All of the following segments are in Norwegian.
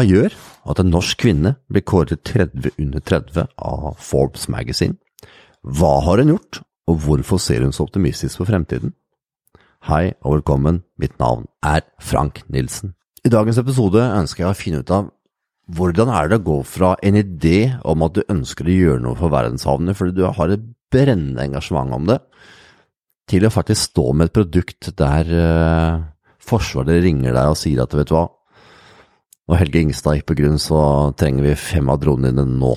Hva gjør at en norsk kvinne blir kåret 30 under 30 av Forbes Magazine? Hva har hun gjort, og hvorfor ser hun så optimistisk på fremtiden? Hei og velkommen, mitt navn er Frank Nilsen. I dagens episode ønsker jeg å finne ut av hvordan er det å gå fra en idé om at du ønsker å gjøre noe for verdenshavnene fordi du har et brennende engasjement om det, til å faktisk stå med et produkt der uh, Forsvaret ringer deg og sier at vet du hva, når Helge Ingstad gikk på grunn, så trenger vi fem av dronene nå.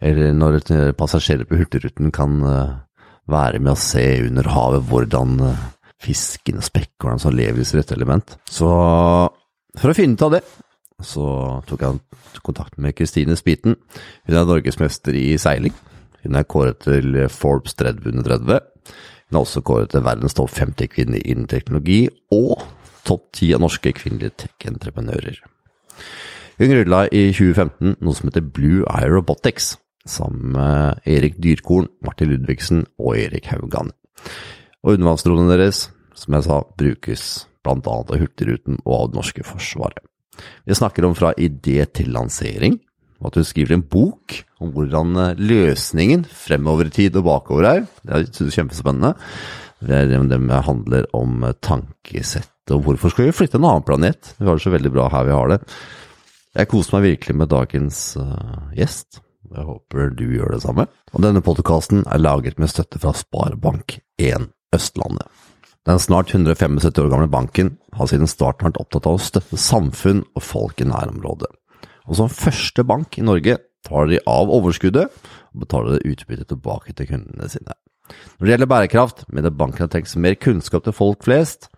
Eller når passasjerer på Hurtigruten kan eh, være med å se under havet hvordan eh, fisken og spekkhårene som lever i sitt rette element. Så for å finne ut av det, så tok jeg kontakt med Kristine Spiten. Hun er norgesmester i seiling. Hun er kåret til Forbes 30 under 30. Hun er også kåret til verdens topp 50 kvinner innen teknologi, og topp ti av norske kvinnelige tech-entreprenører. Hun grunnla i 2015 noe som heter Blue Eye Robotics, sammen med Erik Dyrkorn, Martin Ludvigsen og Erik Haugan. Og undervannsdronene deres, som jeg sa, brukes blant annet av Hurtigruten og av det norske forsvaret. Vi snakker om fra idé til lansering, og at hun skriver en bok om hvordan løsningen fremover i tid og bakover er. Det er kjempespennende. Det handler om tankesett og hvorfor skal vi flytte en annen planet? Vi har det så veldig bra her vi har det. Jeg koser meg virkelig med dagens uh, gjest. Jeg håper du gjør det samme. Og denne podkasten er laget med støtte fra Sparebank1 Østlandet. Den snart 175 år gamle banken har siden starten vært opptatt av å støtte samfunn og folk i nærområdet. Og som første bank i Norge tar de av overskuddet og betaler det utbyttet tilbake til kundene sine. Når det gjelder bærekraft, mener banken har tenkt mer kunnskap til folk flest,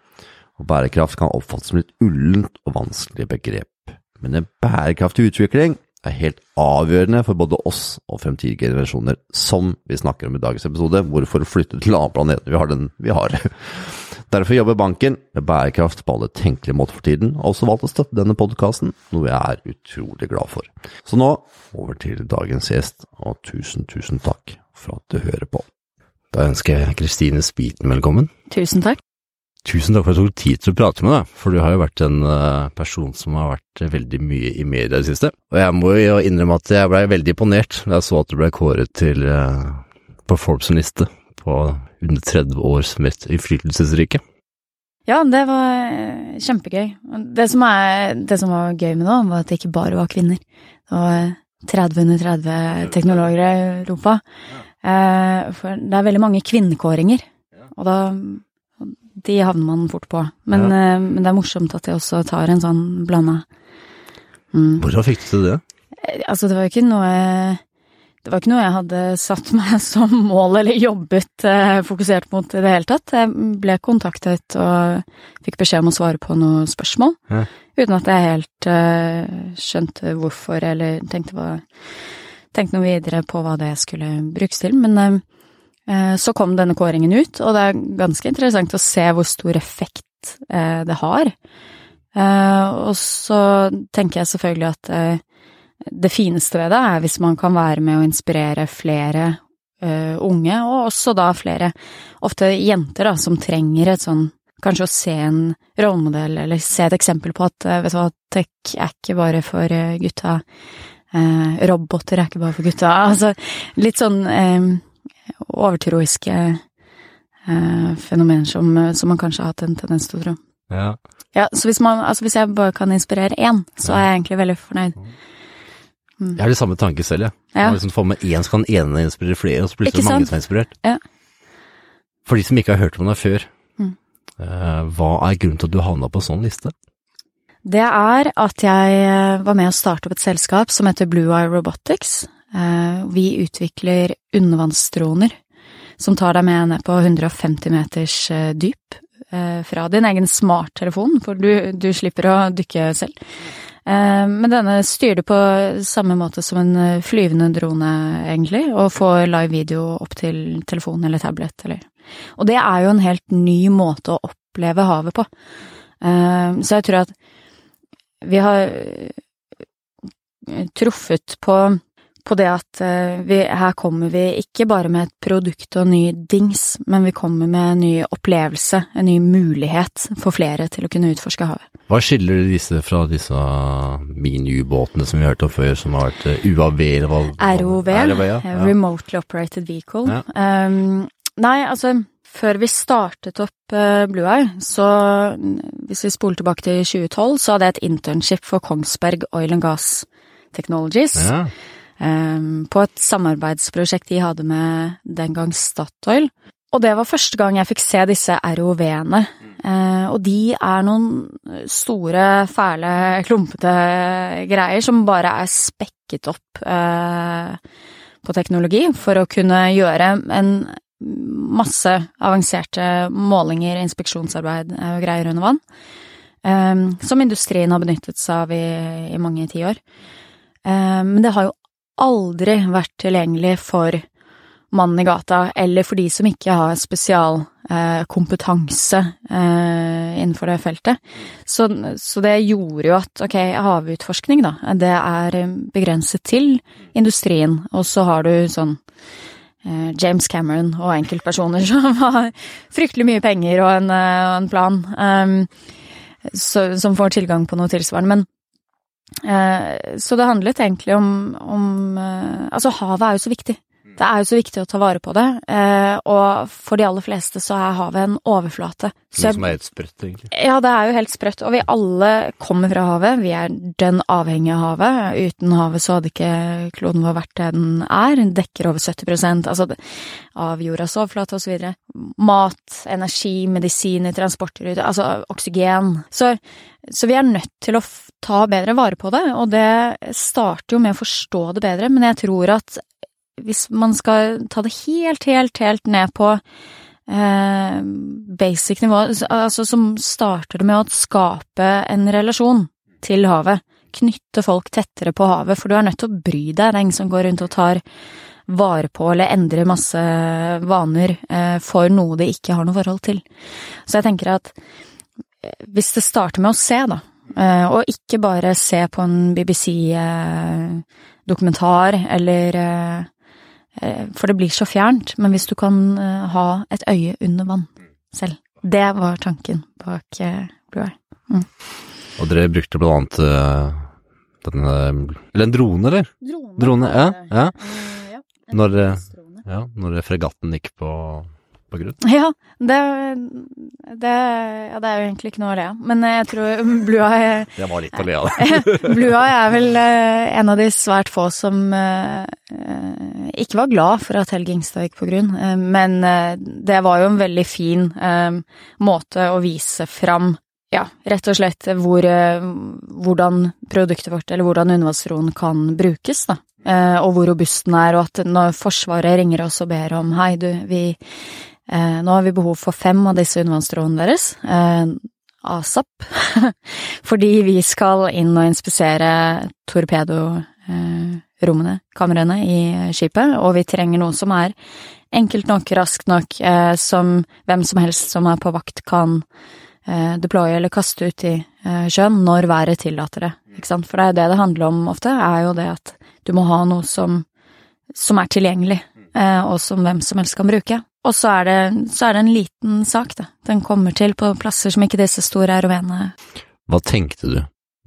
og bærekraft kan oppfattes som et ullent og vanskelig begrep. Men en bærekraftig utvikling er helt avgjørende for både oss og fremtidige generasjoner, som vi snakker om i dagens episode, hvorfor flytte til en annen planet vi har den vi har. Derfor jobber banken med bærekraft på alle tenkelige måter for tiden, og også valgt å støtte denne podkasten, noe jeg er utrolig glad for. Så nå over til dagens gjest, og tusen, tusen takk for at du hører på. Da ønsker jeg Kristine Spiten velkommen. Tusen takk. Tusen takk for at du tok tid til å prate med deg, for du har jo vært en uh, person som har vært veldig mye i media i det siste. Og jeg må jo innrømme at jeg blei veldig imponert da jeg så at du blei kåret til uh, på Forbes liste på under 30 års mest innflytelsesrike. Ja, det var eh, kjempegøy. Det som, er, det som var gøy med det, var at det ikke bare var kvinner. Det var 30 under 30 teknologer i Europa. For det er veldig mange kvinnekåringer, og da de havner man fort på. Men, ja. uh, men, det er morsomt at jeg også tar en sånn blanda. Mm. Hvordan fikk du til det? Eh, altså, det var jo ikke noe Det var ikke noe jeg hadde satt meg som mål eller jobbet uh, fokusert mot i det hele tatt. Jeg ble kontaktet og fikk beskjed om å svare på noen spørsmål. Ja. Uten at jeg helt uh, skjønte hvorfor, eller tenkte, hva, tenkte noe videre på hva det skulle brukes til. Men Eh, så kom denne kåringen ut, og det er ganske interessant å se hvor stor effekt eh, det har. Eh, og så tenker jeg selvfølgelig at det fineste ved det er hvis man kan være med å inspirere flere unge, og også da flere, ofte jenter, da, som trenger et sånn Kanskje å se en rollemodell, eller se et eksempel på at vet du hva, tech er ikke bare for gutta. roboter er ikke bare for gutta. Altså litt sånn overtroiske eh, fenomener som, som, man kanskje har hatt en tendens til å tro. Ja. ja så hvis, man, altså hvis jeg bare kan inspirere én, så er jeg egentlig veldig fornøyd. Mm. Jeg har de samme tanker selv, jeg. Ja. Liksom får med én, så kan ene inspirere flere, og så plutselig mange som er inspirert. Ja. For de som ikke har hørt om deg før, mm. eh, hva er grunnen til at du havna på sånn liste? Det er at jeg eh, var med å starte opp et selskap som heter Blue Eye Robotics, Eh, vi utvikler undervannsdroner som tar deg med ned på 150 meters eh, dyp eh, fra din egen smarttelefon, for du, du slipper å dykke selv. Men denne styrer du på samme måte som en flyvende drone, egentlig, og får live video opp til telefon eller tablet, eller Og det er jo en helt ny måte å oppleve havet på. Så jeg tror at vi har truffet på på det at eh, vi, her kommer vi ikke bare med et produkt og en ny dings, men vi kommer med en ny opplevelse, en ny mulighet for flere til å kunne utforske havet. Hva skiller disse fra disse mini-ubåtene som vi hørte om før, som har vært eh, UAV eller hva? ROV, ROV ja. eh, Remotely Operated Vehicle. Ja. Um, nei, altså, før vi startet opp Blue Eye, så hvis vi spoler tilbake til 2012, så hadde jeg et internship for Kongsberg Oil and Gas Technologies. Ja. Um, på et samarbeidsprosjekt de hadde med den gang Statoil. Og det var første gang jeg fikk se disse ROV-ene. Eh, og de er noen store, fæle, klumpete greier som bare er spekket opp eh, på teknologi for å kunne gjøre en masse avanserte målinger, inspeksjonsarbeid eh, og greier under vann. Eh, som industrien har benyttet seg av i, i mange tiår. Eh, men det har jo aldri vært tilgjengelig for mannen i gata, eller for de som ikke har spesialkompetanse eh, innenfor det feltet. Så, så det gjorde jo at ok, havutforskning, da, det er begrenset til industrien, og så har du sånn eh, James Cameron og enkeltpersoner som har fryktelig mye penger og en, eh, og en plan, um, så, som får tilgang på noe tilsvarende. Men eh, så det handlet egentlig om, om eh, Altså, havet er jo så viktig. Det er jo så viktig å ta vare på det, eh, og for de aller fleste så er havet en overflate. Så det som er helt sprøtt, egentlig. ja, det er jo helt sprøtt, og vi alle kommer fra havet. Vi er dønn avhengige av havet. Uten havet så hadde ikke kloden vår vært det den er. Den dekker over 70 altså, av jordas overflate videre. Mat, energi, medisiner, transporter, altså oksygen. Så, så vi er nødt til å ta bedre vare på det, og det starter jo med å forstå det bedre, men jeg tror at hvis man skal ta det helt, helt, helt ned på eh, basic nivå, altså som starter det med å skape en relasjon til havet. Knytte folk tettere på havet, for du er nødt til å bry deg. Det er ingen som går rundt og tar vare på eller endrer masse vaner eh, for noe de ikke har noe forhold til. Så jeg tenker at eh, hvis det starter med å se, da, og ikke bare se på en BBC-dokumentar eller eh, eh, For det blir så fjernt, men hvis du kan eh, ha et øye under vann selv. Det var tanken bak eh, Blue Eye. Og dere brukte blant annet eh, denne Eller en drone, eller? Drone, ja. ja. Når, eh, ja, når fregatten gikk på, på grunn. Ja, det, det, ja, det er jo egentlig ikke noe å le av, men jeg tror Blue Eye Det var litt å le av det. Eye er vel eh, en av de svært få som eh, ikke var glad for at Helge Ingstad gikk på grunn, eh, men det var jo en veldig fin eh, måte å vise fram ja, rett og slett hvor, hvordan produktet vårt, eller hvordan undervannsroen kan brukes, da. Og hvor robust den er, og at når Forsvaret ringer oss og ber om hei, du, vi Nå har vi behov for fem av disse undervannsroene deres. Eh, ASAP. Fordi vi skal inn og inspisere torpedorommene, kamrene i skipet, og vi trenger noe som er enkelt nok, raskt nok, eh, som hvem som helst som er på vakt kan eh, deploye eller kaste ut i eh, sjøen når været tillater det. Ikke sant? For det er jo det det handler om ofte, er jo det at du må ha noe som, som er tilgjengelig, eh, og som hvem som helst kan bruke. Og så er, det, så er det en liten sak, da. Den kommer til på plasser som ikke disse store ROV-ene Hva tenkte du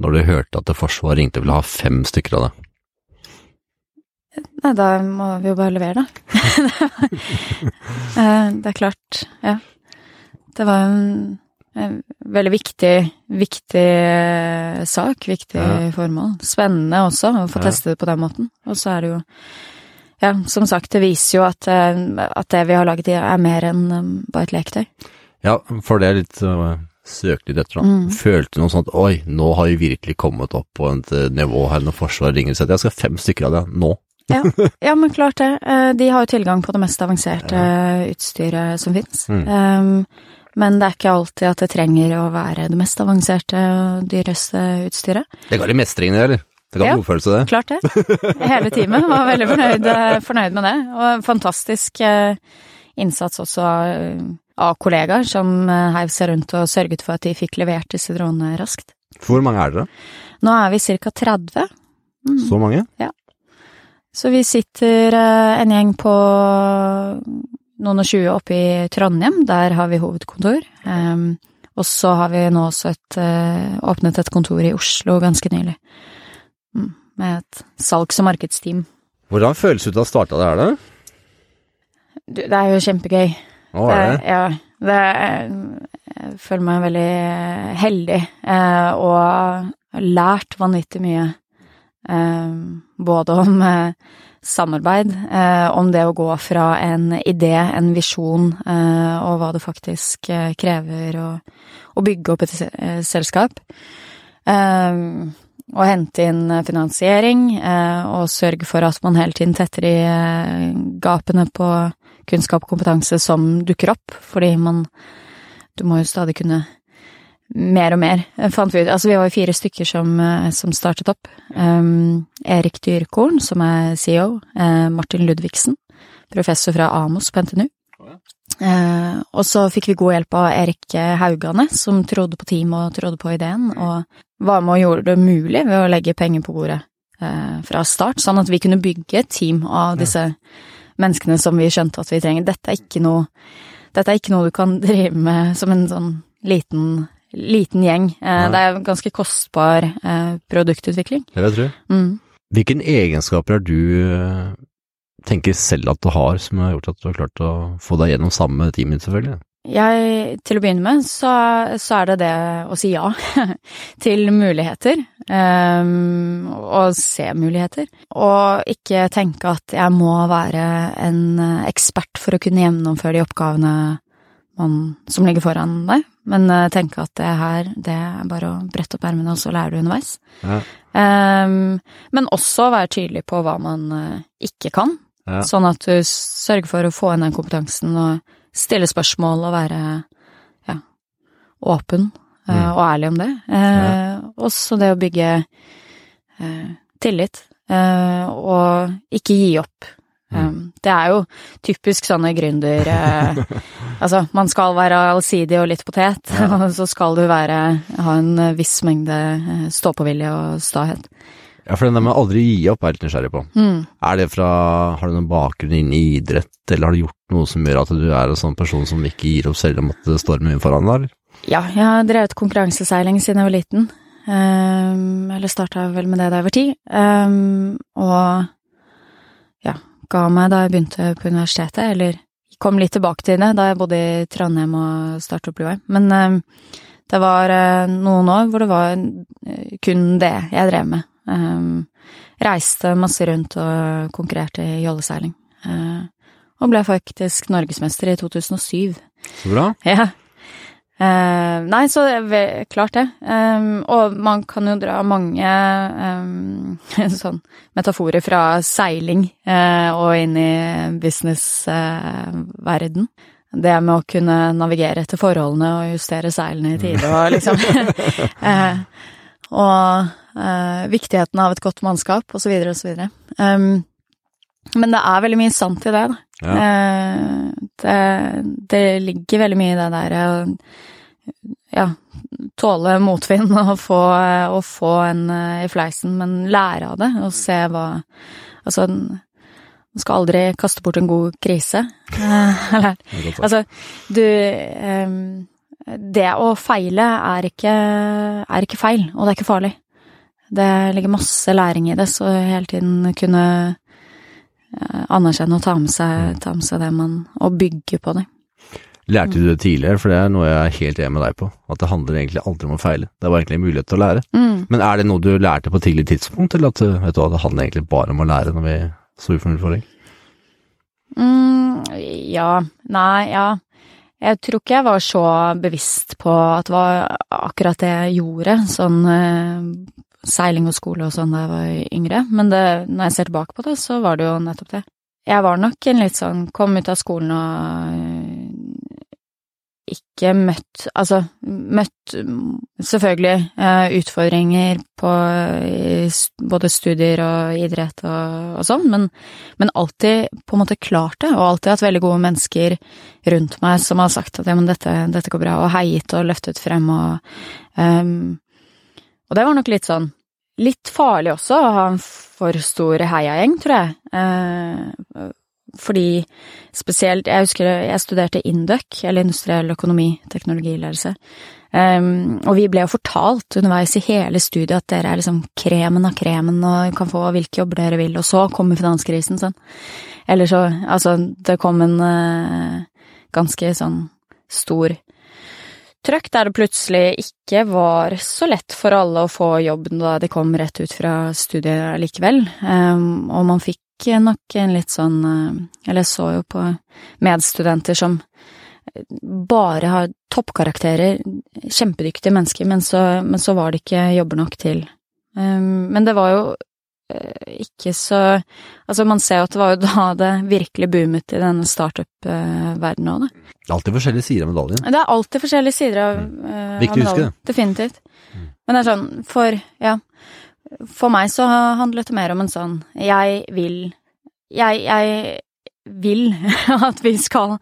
når du hørte at Forsvaret ringte og ville ha fem stykker av det? Nei, da må vi jo bare levere, da. Eh, det er klart, ja. Det var en, en veldig viktig, viktig eh, sak, viktig Ja. formål. Spennende også å få Ja. teste det på den måten. Og så er det jo Ja, som sagt, det viser jo at, eh, at det vi har laget, er mer enn eh, bare et leketøy. Ja, for det er litt uh, søkelig dette, da. Mm. Følte du noe sånt oi, nå har vi virkelig kommet opp på et eh, nivå her når Forsvaret ringer og sier at jeg skal fem stykker av det nå. Ja, ja, men klart det. Eh, De har jo tilgang på det mest avanserte utstyret som fins. Mm. Men det er ikke alltid at det trenger å være det mest avanserte og dyreste utstyret. Det ga de mestringen det, eller? Det ga Ja. godfølelse, det. Klart det. Hele teamet var veldig fornøyd, fornøyd med det. Og fantastisk eh, innsats også av, kollegaer som eh, heiv seg rundt og sørget for at de fikk levert disse dronene raskt. Hvor mange er dere? Nå er vi ca. 30. Mm. Så mange? Ja. Så vi sitter eh, en gjeng på noen og tjue oppe i Trondheim, der har vi hovedkontor. Um, og så har vi nå også et, åpnet et kontor i Oslo ganske nylig. Med et salgs- og markedsteam. Hvordan føles det ut å ha starta det her, da? Du, det er jo kjempegøy. Å, er det? ja. Det er, jeg føler meg veldig heldig, eh, og har lært vanvittig mye. Eh, både om eh, samarbeid, eh, om det å gå fra en idé, en visjon, eh, og hva det faktisk eh, krever å, å bygge opp et selskap. Eh, og hente inn finansiering, eh, og sørge for at man hele tiden tetter i eh, gapene på kunnskap og kompetanse som dukker opp, fordi man Du må jo stadig kunne mer og mer, fant vi ut. Altså, vi var jo fire stykker som, eh, som startet opp. Um, Erik Dyrkorn, som er CEO. Uh, Martin Ludvigsen, professor fra Amos på NTNU. Uh, og så fikk vi god hjelp av Erik Haugane, som trodde på teamet og trodde på ideen, og var med og gjorde det mulig ved å legge penger på bordet eh, fra start, sånn at vi kunne bygge et team av disse menneskene som vi skjønte at vi trenger. Dette er ikke noe, dette er ikke noe du kan drive med som en sånn liten, liten gjeng. Uh, det er ganske kostbar produktutvikling. Det vil jeg tro. Mm. Hvilke egenskaper er du eh, tenker selv at du har, som har gjort at du har klart å få deg gjennom sammen med teamet selvfølgelig? Jeg, til å begynne med, så, så er det det å si ja til muligheter. Um, og se muligheter. Og ikke tenke at jeg må være en ekspert for å kunne gjennomføre de oppgavene man, som ligger foran deg, men uh, tenke at det her, det er bare å brette opp ermene, og så lærer du underveis. Ja. Um, men også være tydelig på hva man uh, ikke kan, Ja. sånn at du sørger for å få inn den kompetansen og stille spørsmål og være ja, åpen eh, Mm. og ærlig om det. Eh, Også det å bygge eh, tillit, og ikke gi opp. Mm. Um, det er jo typisk sånne gründer... Altså, man skal være allsidig og litt potet, Ja. og så skal du være, ha en viss mengde stå-på-vilje og stahet. Ja, for den der med aldri gi opp er jeg litt nysgjerrig på. Mm. Er det fra, har du noen bakgrunn innen idrett, eller har du gjort noe som gjør at du er en sånn person som ikke gir opp selv om at det stormer mye foran deg? Ja, jeg har drevet konkurranseseiling siden jeg var liten. Um, eller starta vel med det da jeg var ti. Um, og ja, ga meg da jeg begynte på universitetet, eller kom litt tilbake til det da jeg bodde i Trondheim og starta opp Blue Men um, det var uh, noen år hvor det var kun det jeg drev med. Um, reiste masse rundt og konkurrerte i jolleseiling. Uh, og ble faktisk norgesmester i 2007. Så bra. Ja. Uh, nei, så klart det. Um, og man kan jo dra mange um, sånn metaforer fra seiling uh, og inn i businessverden. det med å kunne navigere etter forholdene og justere seilene i tide og liksom eh, Og eh, viktigheten av et godt mannskap, så videre. Ehm, men det er veldig mye sant i det, da. Ja. Eh, det, det ligger veldig mye i det der å ja, tåle motvind og få, og få en eh, i fleisen, men lære av det og se hva Altså, man skal aldri kaste bort en god krise. Eh. Altså, du ehm, Det å feile er ikke, er ikke feil, og det er ikke farlig. Det ligger masse læring i det, så hele tiden kunne eh, anerkjenne og ta med seg, ta med seg det man Og bygge på det. Lærte du det tidligere, for det er noe jeg er helt enig med deg på, at det handler egentlig aldri om å feile, det var egentlig en mulighet til å lære. Mm. Men er det noe du lærte på tidlig tidspunkt, eller at du- vet du det handler egentlig bare om å lære når vi sto utenfor en utfordring? Mm, ja. Nei, ja. Jeg tror ikke jeg var så bevisst på at det var akkurat det jeg gjorde, sånn eh, seiling og skole og sånn da jeg var yngre, men det, når jeg ser tilbake på det, så var det jo nettopp det. Jeg var nok en litt sånn kom ut av skolen og ikke møtt Altså møtt mm, selvfølgelig eh, utfordringer på både studier og idrett og, og sånn, men men alltid på en måte klart det, og alltid hatt veldig gode mennesker rundt meg som har sagt at ja, men dette, dette går bra, og heiet og løftet frem og um, Og det var nok litt sånn litt farlig også å ha en for stor heiagjeng, tror jeg. Eh, fordi spesielt Jeg husker jeg studerte Induc, eller industriell økonomi, teknologiledelse. Um, og vi ble jo fortalt underveis i hele studiet at dere er liksom kremen av kremen og kan få hvilke jobber dere vil, og så kommer finanskrisen, sånn. Eller så Altså, det kom en uh, ganske sånn stor trøkk der det plutselig ikke var så lett for alle å få jobb da de kom rett ut fra studiet likevel, um, og man fikk nok en litt sånn uh, Eller så jo på medstudenter som bare har toppkarakterer, kjempedyktige mennesker, men så, men så var det ikke jobber nok til. Um, men det var jo uh, ikke så Altså, man ser jo at det var jo da det virkelig boomet i denne startup-verdenen òg, da. Det er alltid forskjellige sider av medaljen. Det er alltid forskjellige sider av, medaljen, Viktig å huske det. Definitivt. Mm. Men det er sånn, for ja For meg så handlet det mer om en sånn Jeg vil Jeg, jeg vil at vi skal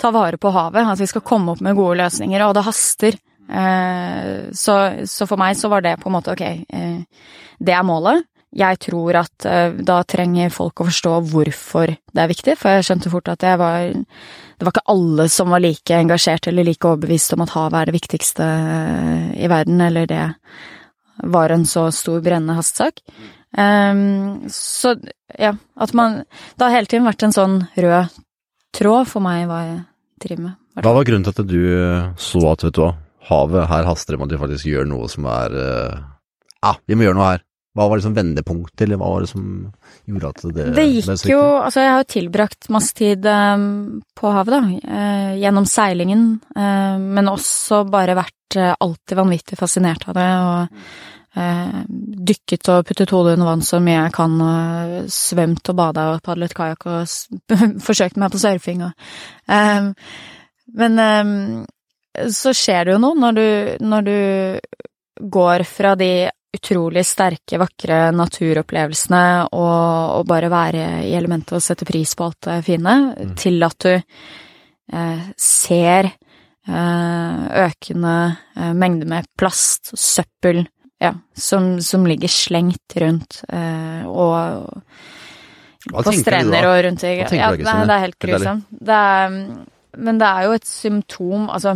ta vare på havet, at vi skal komme opp med gode løsninger, og det haster. Eh, så, så for meg så var det på en måte ok, eh, det er målet. Jeg tror at eh, da trenger folk å forstå hvorfor det er viktig, for jeg skjønte fort at jeg var Det var ikke alle som var like engasjert eller like overbevist om at havet er det viktigste i verden, eller det var en så stor brennende hastsak. Um, så ja, at man Det har hele tiden vært en sånn rød tråd for meg hva jeg driver med. Hva var grunnen til at du så at, vet du hva, havet, her haster det med at vi faktisk gjør noe som er Ja, uh, ah, vi må gjøre noe her. Hva var liksom vendepunktet, eller hva var det som gjorde at det Det gikk jo Altså, jeg har jo tilbrakt masse tid um, på havet, da. Uh, gjennom seilingen, uh, men også bare vært alltid vanvittig fascinert av det, og dykket og puttet hodet under vann så mye jeg kan, og svømt og bada og padlet kajakk og forsøkt meg på surfing og um, Men um, så skjer det jo noe når du, når du går fra de utrolig sterke, vakre naturopplevelsene og, og bare være i elementet og sette pris på alt det fine, mm. til at du eh, ser eh, økende eh, mengder med plast, søppel, ja, som, som ligger slengt rundt, eh, og på strender og rundt i Ja, det, det er helt grusomt. Men det er jo et symptom, altså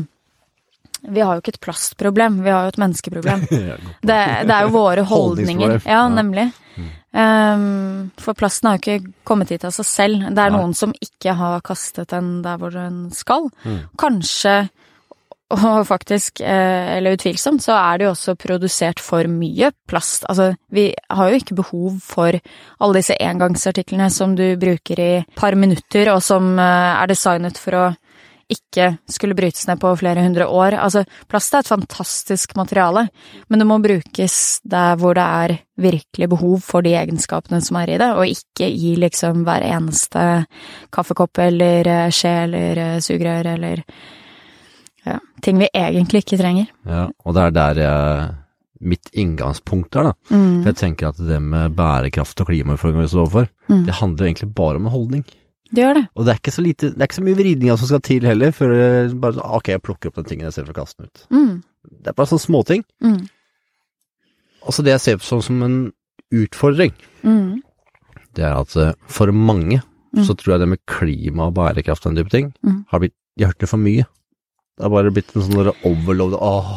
vi har jo ikke et plastproblem, vi har jo et menneskeproblem. det, det, er jo våre holdninger. Ja, nemlig. Um, for plasten har jo ikke kommet hit av seg selv. Det er Nei. noen som ikke har kastet den der hvor den skal. Mm. Kanskje, og faktisk, eh, eller utvilsomt, så er det jo også produsert for mye plast. Altså, vi har jo ikke behov for alle disse engangsartiklene som du bruker i par minutter, og som eh, er designet for å ikke skulle brytes ned på flere hundre år. Altså, plast er et fantastisk materiale, men det må brukes der hvor det er virkelig behov for de egenskapene som er i det, og ikke i liksom hver eneste kaffekopp eller eh, skje eller sugerør eller ja, ting vi egentlig ikke trenger. Ja, og det er der jeg mitt inngangspunkt er, da. Mm. For jeg tenker at det med bærekraft og klimautfordringer vi står overfor, mm. det handler egentlig bare om en holdning. Det gjør det. Og det er ikke så lite, det er ikke så mye vridninger som skal til heller, før bare ok, jeg plukker opp den tingen istedenfor å kaste den ut. Mm. Det er bare sånne småting. Mm. Altså det jeg ser på sånn som en utfordring, mm. det er at eh, for mange mm. så tror jeg det med klima og bærekraft og den type ting mm. har blitt De har hørt det for mye. Det har bare blitt en sånn overload Åh,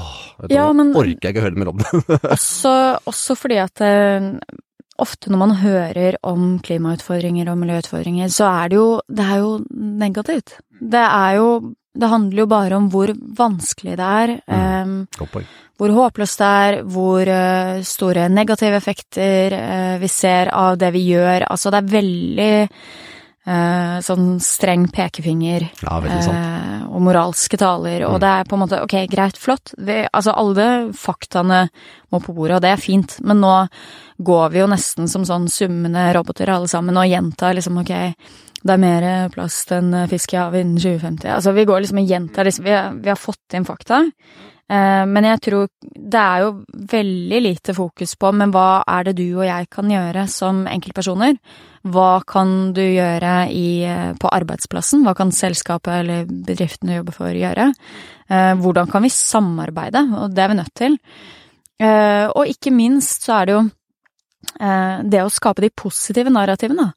vet ja, men, orker jeg ikke høre mer om det. også, også fordi at eh, ofte når man hører om klimautfordringer og miljøutfordringer, så er det jo Det er jo negativt. Det er jo Det handler jo bare om hvor vanskelig det er. Mm. Um, hvor håpløst det er, hvor uh, store negative effekter uh, vi ser av det vi gjør. Altså, det er veldig uh, sånn streng pekefinger ja, og moralske taler, og mm. det er på en måte ok, greit, flott. Vi, altså, alle faktaene må på bordet, og det er fint, men nå går vi jo nesten som sånn summende roboter alle sammen og gjentar liksom ok, det er mer plast enn fisk i havet innen 2050. Altså vi går liksom og gjentar liksom, vi, har, vi har fått inn fakta. Eh, men jeg tror det er jo veldig lite fokus på men hva er det du og jeg kan gjøre som enkeltpersoner? Hva kan du gjøre i, på arbeidsplassen? Hva kan selskapet eller bedriften du jobber for gjøre? Eh, hvordan kan vi samarbeide? Og det er vi nødt til. Eh, og ikke minst så er det jo eh, det å skape de positive narrativene.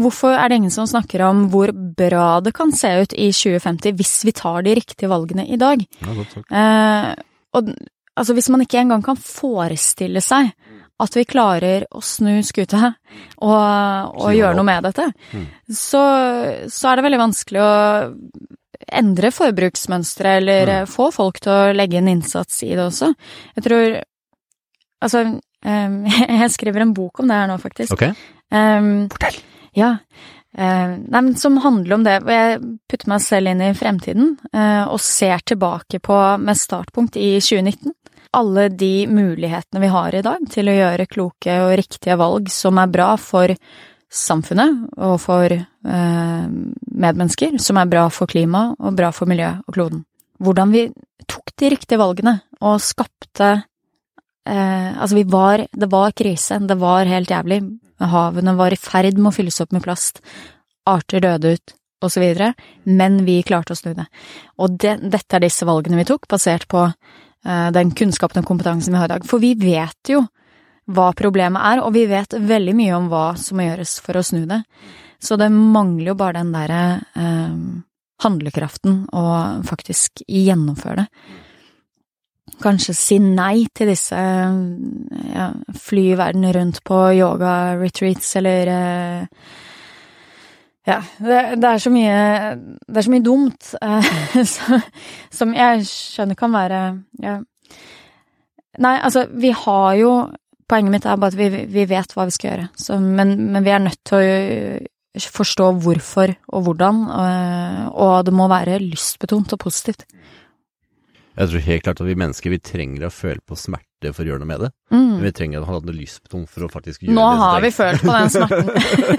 Hvorfor er det ingen som snakker om hvor bra det kan se ut i 2050 hvis vi tar de riktige valgene i dag? Ja, godt. Eh, og altså, hvis man ikke engang kan forestille seg at vi klarer å snu skuta og, og gjøre noe med dette, Mm. så, så er det veldig vanskelig å endre forbruksmønstre eller Mm. få folk til å legge en innsats i det også. Jeg tror Altså, eh, jeg skriver en bok om det her nå, faktisk. Ok, Um, fortell! Ja. Eh, nei, men som handler om det, hvor jeg putter meg selv inn i fremtiden eh, og ser tilbake på med startpunkt i 2019. Alle de mulighetene vi har i dag til å gjøre kloke og riktige valg som er bra for samfunnet og for eh, medmennesker, som er bra for klima og bra for miljø og kloden. Hvordan vi tok de riktige valgene og skapte altså, vi var Det var krise. Det var helt jævlig. Havene var i ferd med å fylles opp med plast. Arter døde ut, videre. Men vi klarte å snu det. Og det, dette er disse valgene vi tok, basert på uh, den kunnskapen og kompetansen vi har i dag. For vi vet jo hva problemet er, og vi vet veldig mye om hva som må gjøres for å snu det. Så det mangler jo bare den derre uh, handlekraften og faktisk gjennomføre det. Kanskje si nei til disse ja, fly verden rundt på yoga-retreats eller eh, Ja, det, det er så mye Det er så mye dumt eh, så, som jeg skjønner kan være ja. Nei, altså, vi har jo Poenget mitt er bare at vi, vi vet hva vi skal gjøre, så, men, men vi er nødt til å forstå hvorfor og hvordan, og, og det må være lystbetont og positivt. Jeg tror helt klart at vi mennesker vi trenger å føle på smerte for å gjøre noe med det. Mm. Men vi trenger å ha noe lystbetont for å faktisk gjøre Nå det. Nå har vi følt på den smerten.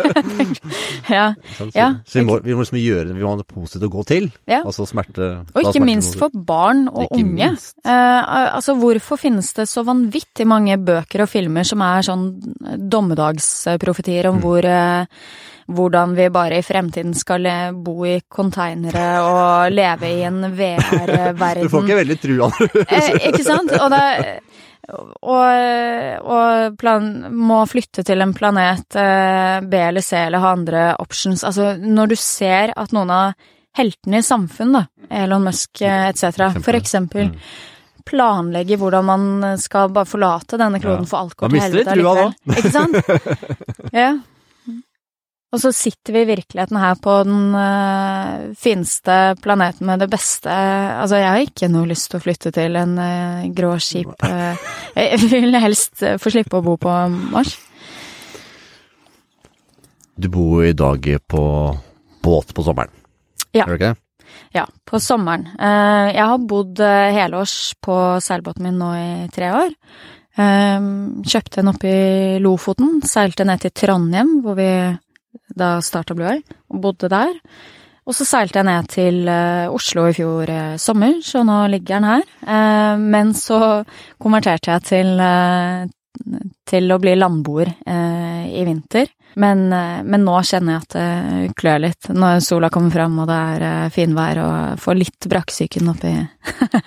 ja. Så, Ja, så vi, må, vi må liksom gjøre det, vi må ha noe positivt å gå til. Ja. Altså smerte Og ikke smerte minst for barn og Ikke unge. Eh, altså, hvorfor finnes det så vanvittig mange bøker og filmer som er sånn dommedagsprofetier om Mm. hvor eh, hvordan vi bare i fremtiden skal eh, bo i konteinere og leve i en VR-verden. Du får ikke veldig trua Eh, ikke sant? Og, det, og, og plan, må flytte til en planet eh, B eller C eller ha andre options. Altså, når du ser at noen av heltene i samfunnet, Elon Musk eh, etc., for eksempel, Mm. planlegger hvordan man skal bare forlate denne kloden Ja. for alt Da går til helvete allikevel. Ikke sant? Ja. Og så sitter vi i virkeligheten her på den uh, fineste planeten med det beste Altså, jeg har ikke noe lyst til å flytte til en uh, grå, skip. Uh, Jeg vil helst få slippe å bo på Mars. Du bor i dag på båt på sommeren, Ja. gjør du ikke det? Ja, på sommeren. Jeg har bodd helårs på seilbåten min nå i tre år. Kjøpte den oppe i Lofoten, seilte ned til Trondheim, hvor vi da starta Blue Eye, og bodde der. Og så seilte jeg ned til eh, Oslo i fjor eh, sommer, så nå ligger den her. Eh, Men så konverterte jeg til, til å bli landboer i vinter. Men, men nå kjenner jeg at det klør litt når sola kommer fram og det er finvær og får litt brakksyken oppi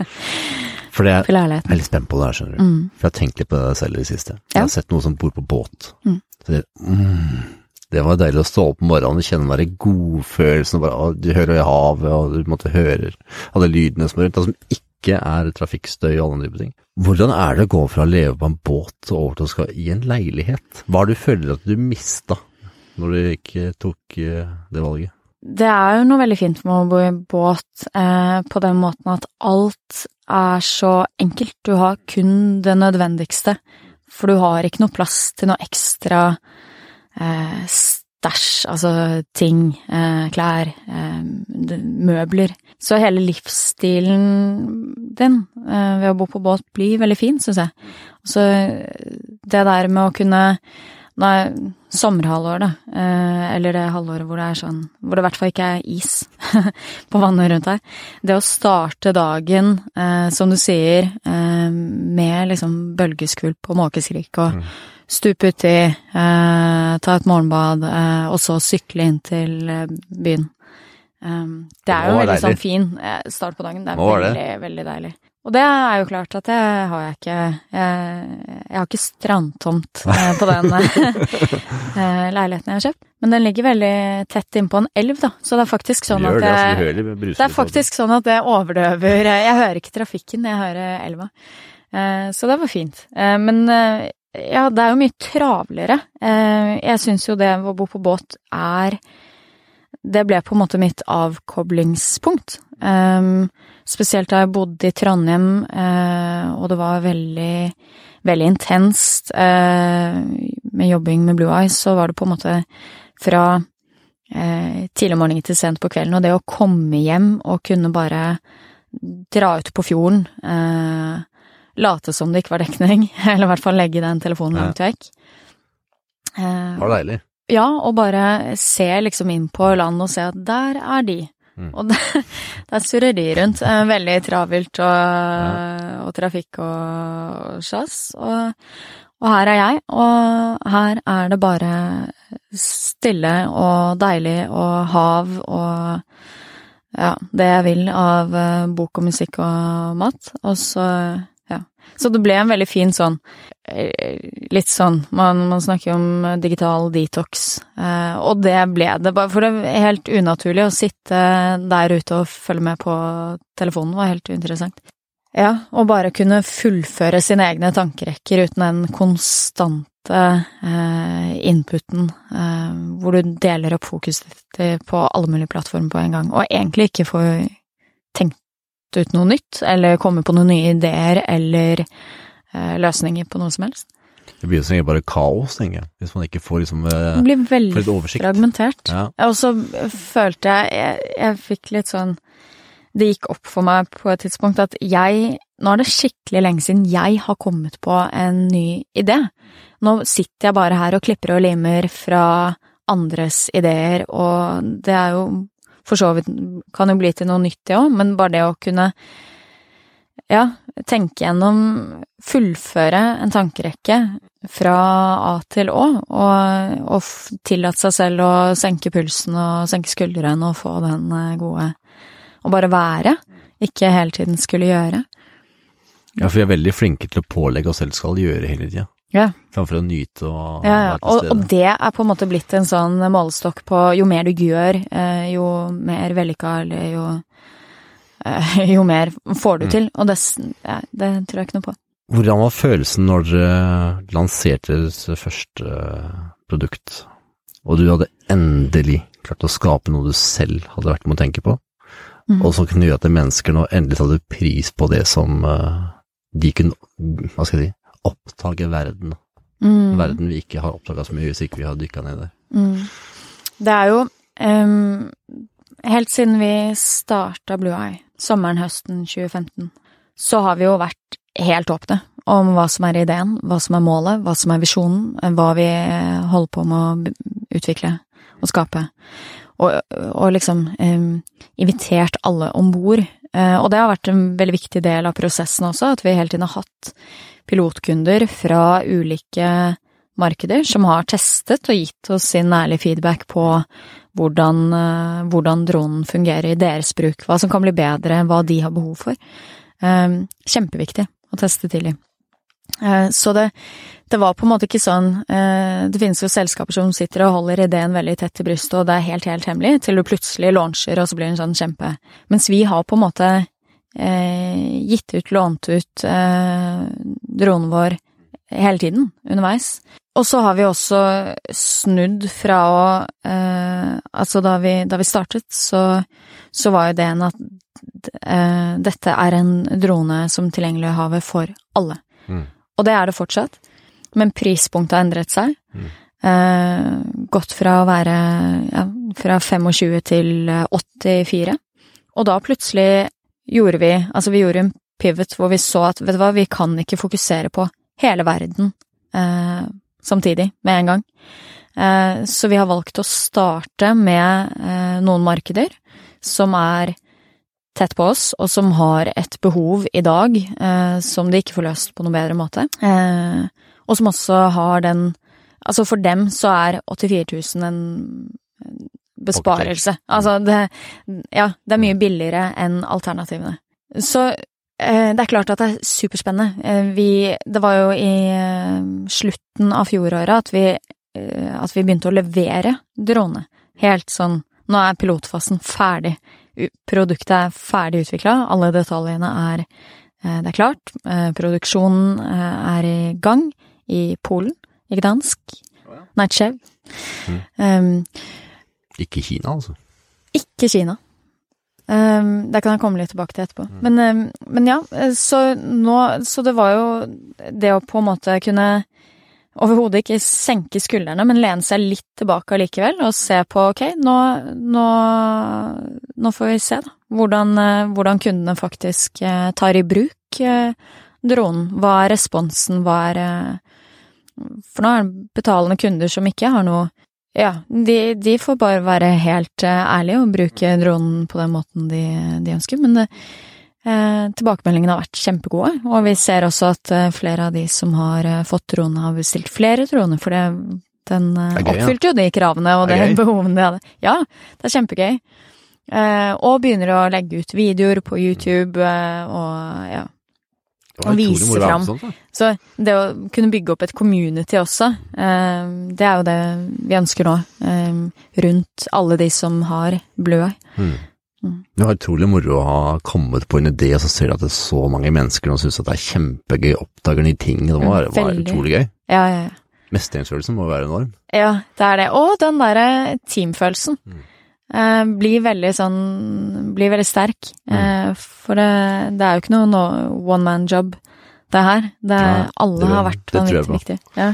For det er, jeg er litt spent på det her, skjønner du. Mm. For jeg har tenkt litt på det selv i det siste. Jeg Ja. har sett noen som bor på båt. Mm. Så det, mm, det var deilig å stå opp om morgenen og kjenne den godfølelsen. Bare, du hører havet, og du måtte høre alle lydene som er rundt. Som ikke er trafikkstøy og alle typer ting. Hvordan er det å gå fra å leve på en båt og over til å skal i en leilighet? Hva er det du føler at du mista når du ikke tok eh, det valget? Det er jo noe veldig fint med å bo i båt eh, på den måten at alt er så enkelt. Du har kun det nødvendigste, for du har ikke noe plass til noe ekstra eh, stæsj, altså ting, eh, klær, eh, møbler. Så hele livsstilen din eh, ved å bo på båt blir veldig fin, syns jeg. Så det der med å kunne Nei, sommerhalvåret, da. Eh, eller det halvåret hvor det er sånn Hvor det i hvert fall ikke er is på vannet rundt her. Det å starte dagen, eh, som du sier, eh, med liksom bølgeskvulp og måkeskrik og Mm. Stupe uti, eh, ta et morgenbad, eh, og så sykle inn til eh, byen. Um, det er jo være veldig sånn fin eh, start på dagen. Det er veldig, det. veldig, deilig. Og det er jo klart at det har jeg ikke. Jeg, jeg har ikke strandtomt eh, på den eh, leiligheten jeg har kjøpt. Men den ligger veldig tett innpå en elv, da. Så det er faktisk sånn at det, altså, det, er faktisk sånn at det overdøver Jeg hører ikke trafikken, jeg hører elva. Eh, Så det var fint. Eh, Men eh, ja, det er jo mye travlere. Eh, Jeg syns jo det å bo på båt er Det ble på en måte mitt avkoblingspunkt. Um, spesielt da jeg bodde i Trondheim, eh, og det var veldig, veldig intenst eh, med jobbing med Blue Eyes, så var det på en måte fra tidlig om morgenen til sent på kvelden, og det å komme hjem og kunne bare dra ut på fjorden, eh, late som det ikke var dekning, eller i hvert fall legge den telefonen Ja. langt vekk. Eh, Det var deilig. ja, og bare se liksom inn på land og se at der er de. Mm. Og der, der surrer de rundt. Eh, Veldig travelt og, og trafikk og sjass. Og, og her er jeg, og her er det bare stille og deilig og hav og ja, det jeg vil av eh, bok og musikk og mat. Og så, ja. Så det ble en veldig fin sånn eh, Litt sånn Man, man snakker om digital detox, eh, og det ble det. Bare for det er helt unaturlig å sitte der ute og følge med på telefonen, var helt uinteressant. Ja, og bare kunne fullføre sine egne tankerekker uten den konstante eh, inputen, eh, hvor du deler opp fokuset ditt på alle mulige plattformer på en gang, og egentlig ikke får tenkt ut noe nytt, eller komme på noen nye ideer eller eh, løsninger på noe som helst. Det blir jo egentlig bare kaos, tenker jeg. Hvis man ikke får liksom Det eh, blir får veldig litt oversikt. fragmentert. Ja. Og så følte jeg, jeg Jeg fikk litt sånn Det gikk opp for meg på et tidspunkt at jeg Nå er det skikkelig lenge siden jeg har kommet på en ny idé. Nå sitter jeg bare her og klipper og limer fra andres ideer, og det er jo for så vidt Kan jo bli til noe nytt, det òg, men bare det å kunne ja, tenke gjennom, fullføre en tankerekke fra A til Å, og, og tillate seg selv å senke pulsen og senke skuldrene og få den eh, gode Og bare være, ikke hele tiden skulle gjøre. ja, for vi er veldig flinke til å pålegge oss selv skal gjøre hele tida. Ja, Framfor å nyte og ja, ja. være til stede. og det er på en måte blitt en sånn målestokk på jo mer du gjør, eh, jo mer vellykka eller jo eh, jo mer får du Mm. til, og det, ja, det tror jeg ikke noe på. Hvordan var følelsen når dere lanserte deres første produkt, og du hadde endelig klart å skape noe du selv hadde vært med å tenke på, mm. og som kunne gjøre at mennesker nå endelig satte pris på det som eh, de kunne, hva skal jeg si, oppdage verden. Mm. Verden vi ikke har oppdaga så mye hvis ikke vi har dykka ned der. Mm. Det er jo um, Helt siden vi starta Blue Eye, sommeren-høsten 2015, så har vi jo vært helt åpne om hva som er ideen, hva som er målet, hva som er visjonen, hva vi holder på med å utvikle og skape. Og, og liksom um, invitert alle om bord. Eh, og det har vært en veldig viktig del av prosessen også, at vi hele tiden har hatt pilotkunder fra ulike markeder som har testet og gitt oss sin ærlige feedback på hvordan, eh, hvordan dronen fungerer i deres bruk, hva som kan bli bedre, hva de har behov for. Eh, Kjempeviktig å teste tidlig. Eh, Så det, det var på en måte ikke sånn eh, Det finnes jo selskaper som sitter og holder ideen veldig tett til brystet, og det er helt, helt hemmelig, til du plutselig launcher, og så blir det en sånn kjempe Mens vi har på en måte eh, gitt ut, lånt ut eh, dronen vår hele tiden underveis. Og så har vi også snudd fra å eh, Altså, da vi, da vi startet, så, så var ideen at eh, dette er en drone som tilgjengelig i havet for alle. Mm. Og det er det fortsatt, men prispunktet har endret seg. Mm. Eh, gått fra å være ja, fra 25 til eh, 84. Og da plutselig gjorde vi Altså, vi gjorde en pivot hvor vi så at, vet du hva, vi kan ikke fokusere på hele verden eh, samtidig, med en gang. Eh, så vi har valgt å starte med eh, noen markeder som er tett på oss, og som har et behov i dag eh, som de ikke får løst på noen bedre måte. Eh, og som også har den Altså, for dem så er 84 000 en besparelse. Altså, det Ja, det er mye billigere enn alternativene. Så Eh, det er klart at det er superspennende. Eh, vi, det var jo i eh, slutten av fjoråret at vi, at vi begynte å levere drone. Helt sånn Nå er pilotfasen ferdig. Produktet er ferdig utvikla. Alle detaljene er Det er klart. Produksjonen er i gang i Polen. I Gdansk. Tsjev. Mm. Um, ikke Kina, altså? Ikke Kina. Um, det kan jeg komme litt tilbake til etterpå. Mm. Men, um, men, ja, eh, så nå Så det var jo det å på en måte kunne overhodet ikke senke skuldrene, men lene seg litt tilbake allikevel og se på ok, nå, nå, nå får vi se, da. Hvordan, uh, hvordan kundene faktisk uh, tar i bruk uh, dronen. Hva er responsen, hva er For nå er det betalende kunder som ikke har noe ja, de, de, får bare være helt ærlige og bruke dronen på den måten de, de ønsker, men det, tilbakemeldingene har vært kjempegode, og vi ser også at uh, flere av de som har fått trone, har bestilt flere troner, for det, den gøy, oppfylte jo de kravene og det, det behovene de hadde. Ja, det er kjempegøy. og begynner å legge ut videoer på YouTube og ja og vise fram. Så det å kunne bygge opp et community også, eh, det er jo det vi ønsker nå. Eh, rundt alle de som har blø. Mm. Det var utrolig moro å ha kommet på en idé, og så ser du at det er så mange mennesker som syns det er kjempegøy, oppdager nye ting. Det var, var utrolig gøy. Ja, ja, ja. Mestringsfølelsen må være enorm. Ja, det er det. Og den derre teamfølelsen. Mm. Eh, blir veldig sånn Blir veldig sterk. Mm. Eh, for det, det, er jo ikke noe no, one man job, det her. Det, Nei, alle det, har vært vanvittig viktig. Ja.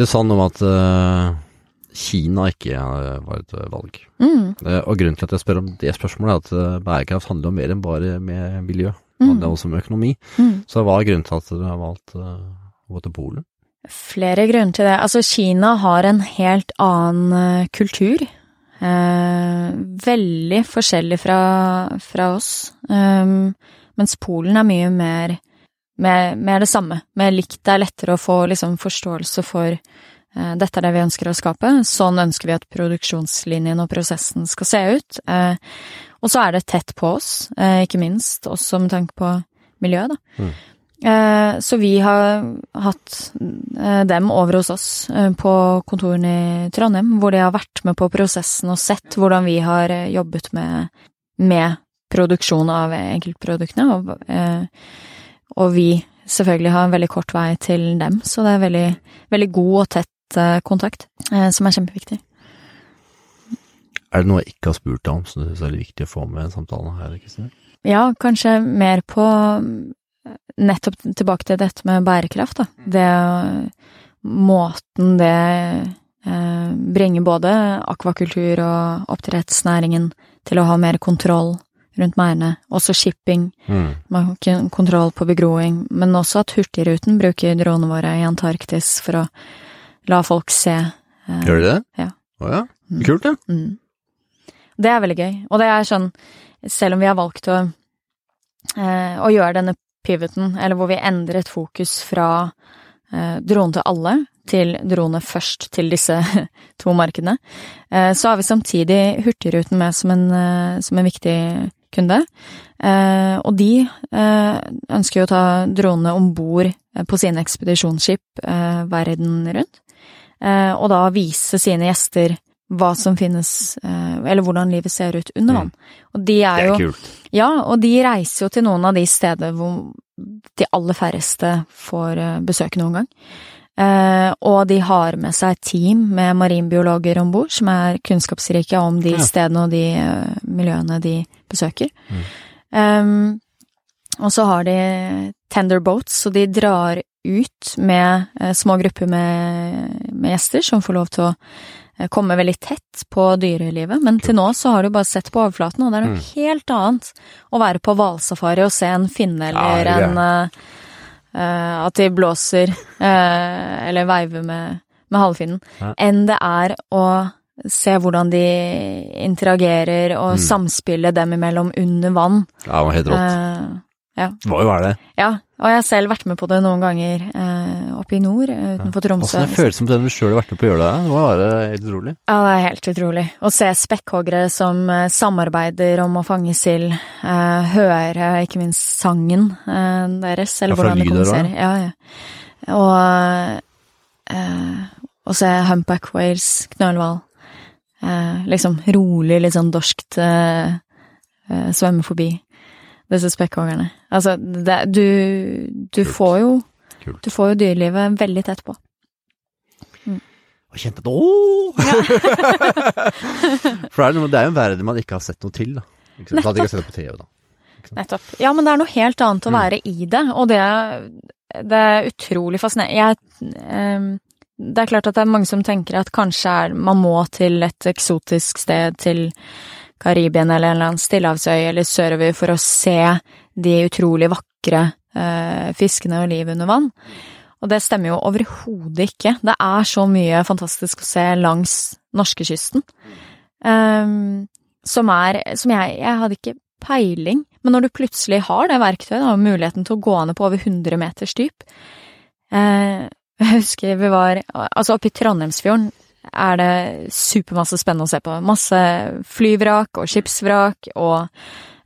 Du sa noe om at uh, Kina ikke var et valg. Mm. og grunnen til at jeg spør om det spørsmålet, er at bærekraft handler om mer enn bare med miljø. Det handler mm. også om økonomi. Mm. Så hva er grunnen til at dere har valgt å gå til Polen? Flere grunner til det. Altså, Kina har en helt annen kultur. Eh, veldig forskjellig fra, fra oss. Um, mens Polen er mye mer, mer, mer, det samme. Mer likt. Det er lettere å få liksom, forståelse for dette er det vi ønsker å skape. Sånn ønsker vi at produksjonslinjen og prosessen skal se ut. Uh, og så er det tett på oss, uh, ikke minst også med tanke på miljøet, da. Mm. Eh, så vi har hatt eh, dem over hos oss eh, på kontorene i Trondheim, hvor de har vært med på prosessen og sett hvordan vi har jobbet med, med produksjon av enkeltproduktene, og, og, vi selvfølgelig har en veldig kort vei til dem, så det er veldig, veldig god og tett kontakt, som er kjempeviktig. Er det noe jeg ikke har spurt deg om som du syns er viktig å få med i samtalen her, Kristine? Ja, kanskje mer på nettopp tilbake til dette med bærekraft, da. Det måten det eh, bringer både akvakultur og oppdrettsnæringen til å ha mer kontroll rundt merdene. Også shipping. Mm. Man har ikke kontroll på begroing. Men også at Hurtigruten bruker dronene våre i Antarktis for å la folk se. Eh, Gjør de det? Ja. Å ja. Mm. Kult, det. Mm. Det er veldig gøy. Og det er sånn, selv om vi har valgt å, eh, å gjøre denne pivoten, eller hvor vi endret fokus fra eh, drone til alle til drone først til disse to markedene. Eh, så har vi samtidig Hurtigruten med som en, eh, som en viktig kunde. Eh, og de eh, ønsker jo å ta dronene om bord på sine ekspedisjonsskip verden rundt. Og da vise sine gjester hva som finnes, eh, eller hvordan livet ser ut under vann. Og de er, jo Det er kult. Ja, og de reiser jo til noen av de steder hvor de aller færreste får eh, besøke noen gang. Eh, og de har med seg team med marinbiologer om bord, som er kunnskapsrike om de stedene og de miljøene de besøker. Mm. Um, og så har de tender boats, så de drar ut med små grupper med, med gjester som får lov til å Eh, komme veldig tett på dyrelivet, men til nå så har du bare sett på overflaten, og det er noe mm. helt annet å være på hvalsafari og se en finne eller ja, en uh, At de blåser uh, eller veiver med, med halefinnen, ja. enn det er å se hvordan de interagerer og mm. samspillet dem imellom under vann. Ja, det var helt rått. Ja. Må jo er det? Ja, og jeg har selv vært med på det noen ganger eh, oppe i nord, eh, utenfor Tromsø. Åssen er følelsen på den du sjøl har vært med på å gjøre det? Det må være helt utrolig. Ja, det er helt utrolig. Å se spekkhoggere som eh, samarbeider om å fange sild, eh, høre ikke minst sangen eh, deres, eller Ja, hvordan de lyder også, kommuniserer. Ja, ja. Og eh, å se humpback whales, knølhval, eh, liksom rolig, litt sånn dorskt eh, eh, svømme forbi disse spekkhoggerne. Altså, det, du, du får jo Kult. Du får jo dyrelivet veldig tett på. Og kjente at ååå! For det er, jo en verden man ikke har sett noe til, da. Ikke sant? Ikke det på TV, da. Nettopp. Ja, men det er noe helt annet å Mm. være i det, og det, det er utrolig fascinerende. Jeg, um, det er klart at det er mange som tenker at kanskje er, man må til et eksotisk sted, til Karibien eller en eller annen stillehavsøy eller sørover for å se de utrolig vakre eh, fiskene og livet under vann. Og det stemmer jo overhodet ikke. Det er så mye fantastisk å se langs norskekysten. Um, som er Som jeg Jeg hadde ikke peiling, men når du plutselig har det verktøyet, og muligheten til å gå ned på over 100 meters dyp eh, Jeg husker vi var Altså, oppe i Trondheimsfjorden er det supermasse spennende å se på. Masse flyvrak og skipsvrak og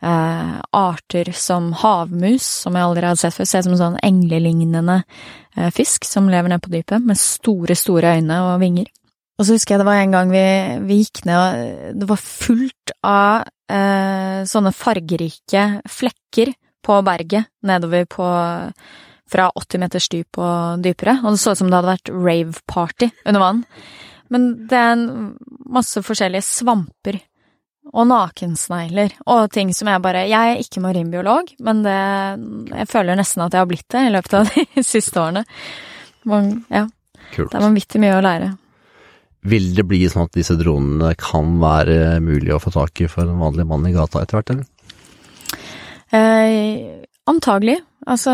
eh, arter som havmus, som jeg aldri hadde sett før. Ser ut som sånn englelignende eh, fisk som lever nede på dypet, med store, store øyne og vinger. Og så husker jeg det var en gang vi, vi gikk ned, og det var fullt av eh, sånne fargerike flekker på berget nedover på fra 80 meters dyp og dypere, og det så ut som det hadde vært rave-party under vann. Men det er en masse forskjellige svamper og nakensnegler og ting som jeg bare Jeg er ikke marinbiolog, men det Jeg føler nesten at jeg har blitt det i løpet av de siste årene. Man, ja, Kult. det er vanvittig mye å lære. Vil det bli sånn at disse dronene kan være mulig å få tak i for en vanlig mann i gata etter hvert, eller? Eh, antagelig. Altså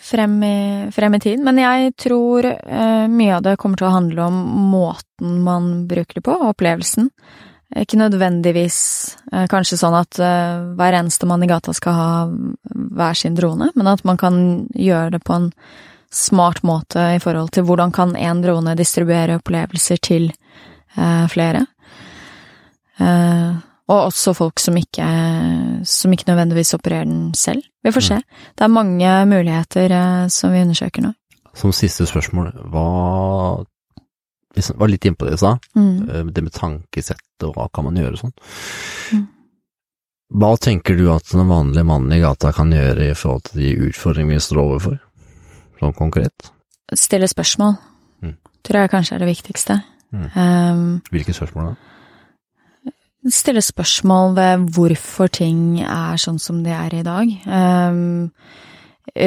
frem i, frem i tid. Men jeg tror eh, mye av det kommer til å handle om måten man bruker det på, opplevelsen. Ikke nødvendigvis eh, kanskje sånn at eh, hver eneste mann i gata skal ha hver sin drone, men at man kan gjøre det på en smart måte i forhold til hvordan kan én drone distribuere opplevelser til eh, flere. Eh, og også folk som ikke, som ikke nødvendigvis opererer den selv. Vi får se. Det er mange muligheter eh, som vi undersøker nå. Som siste spørsmål, hva Vi var litt innpå det i stad, Mm. eh, det med tankesett og hva kan man gjøre og sånn. Mm. Hva tenker du at den vanlige mannen i gata kan gjøre i forhold til de utfordringene vi står overfor, sånn konkret? Stille spørsmål Mm. tror jeg kanskje er det viktigste. Mm. Um, Hvilke spørsmål da? Stille spørsmål ved hvorfor ting er sånn som de er i dag. Um,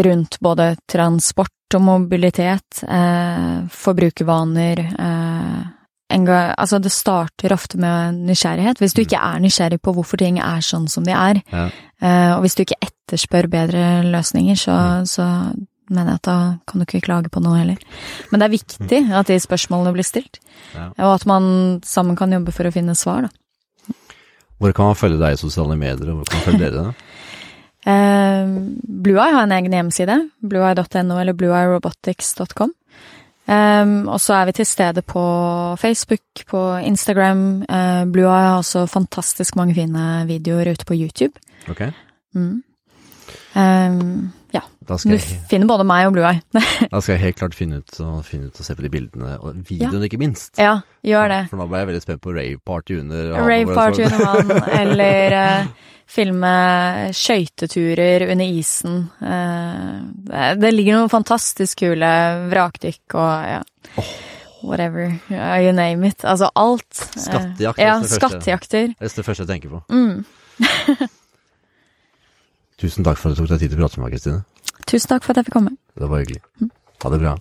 rundt både transport og mobilitet, uh, forbrukervaner uh, Altså, det starter ofte med nysgjerrighet. Hvis du ikke er nysgjerrig på hvorfor ting er sånn som de er, Ja. uh, og hvis du ikke etterspør bedre løsninger, så, så mener jeg at da kan du ikke klage på noe heller. Men det er viktig at de spørsmålene blir stilt, Ja. og at man sammen kan jobbe for å finne svar, da. Hvor kan man følge deg i sosiale medier, og hvor kan man følge dere? da? BlueEye Blueye har en egen hjemmeside, blueye.no eller blueyerobotics.com. Um, og så er vi til stede på Facebook, på Instagram. Uh, Blueye har også fantastisk mange fine videoer ute på YouTube. Ok, Mm. Um, ja, da du finner både meg og Blue Eye. da skal jeg helt klart finne ut, finne ut og se på de bildene, og videoen ikke minst. ja, gjør det. For nå ble jeg veldig spent på rave-party under Rave party under vann, eller uh, filme skøyteturer under isen. Uh, det, det ligger noen fantastisk kule vrakdykk og ja. Whatever. You name it. Altså alt. Eh, Skattejakt Ja, det skattejakter. Det er det første jeg tenker på. Mm. Tusen takk for at du tok deg tid til å prate med meg, Kristine. Tusen takk for at jeg fikk komme. Det var hyggelig. Ha det bra.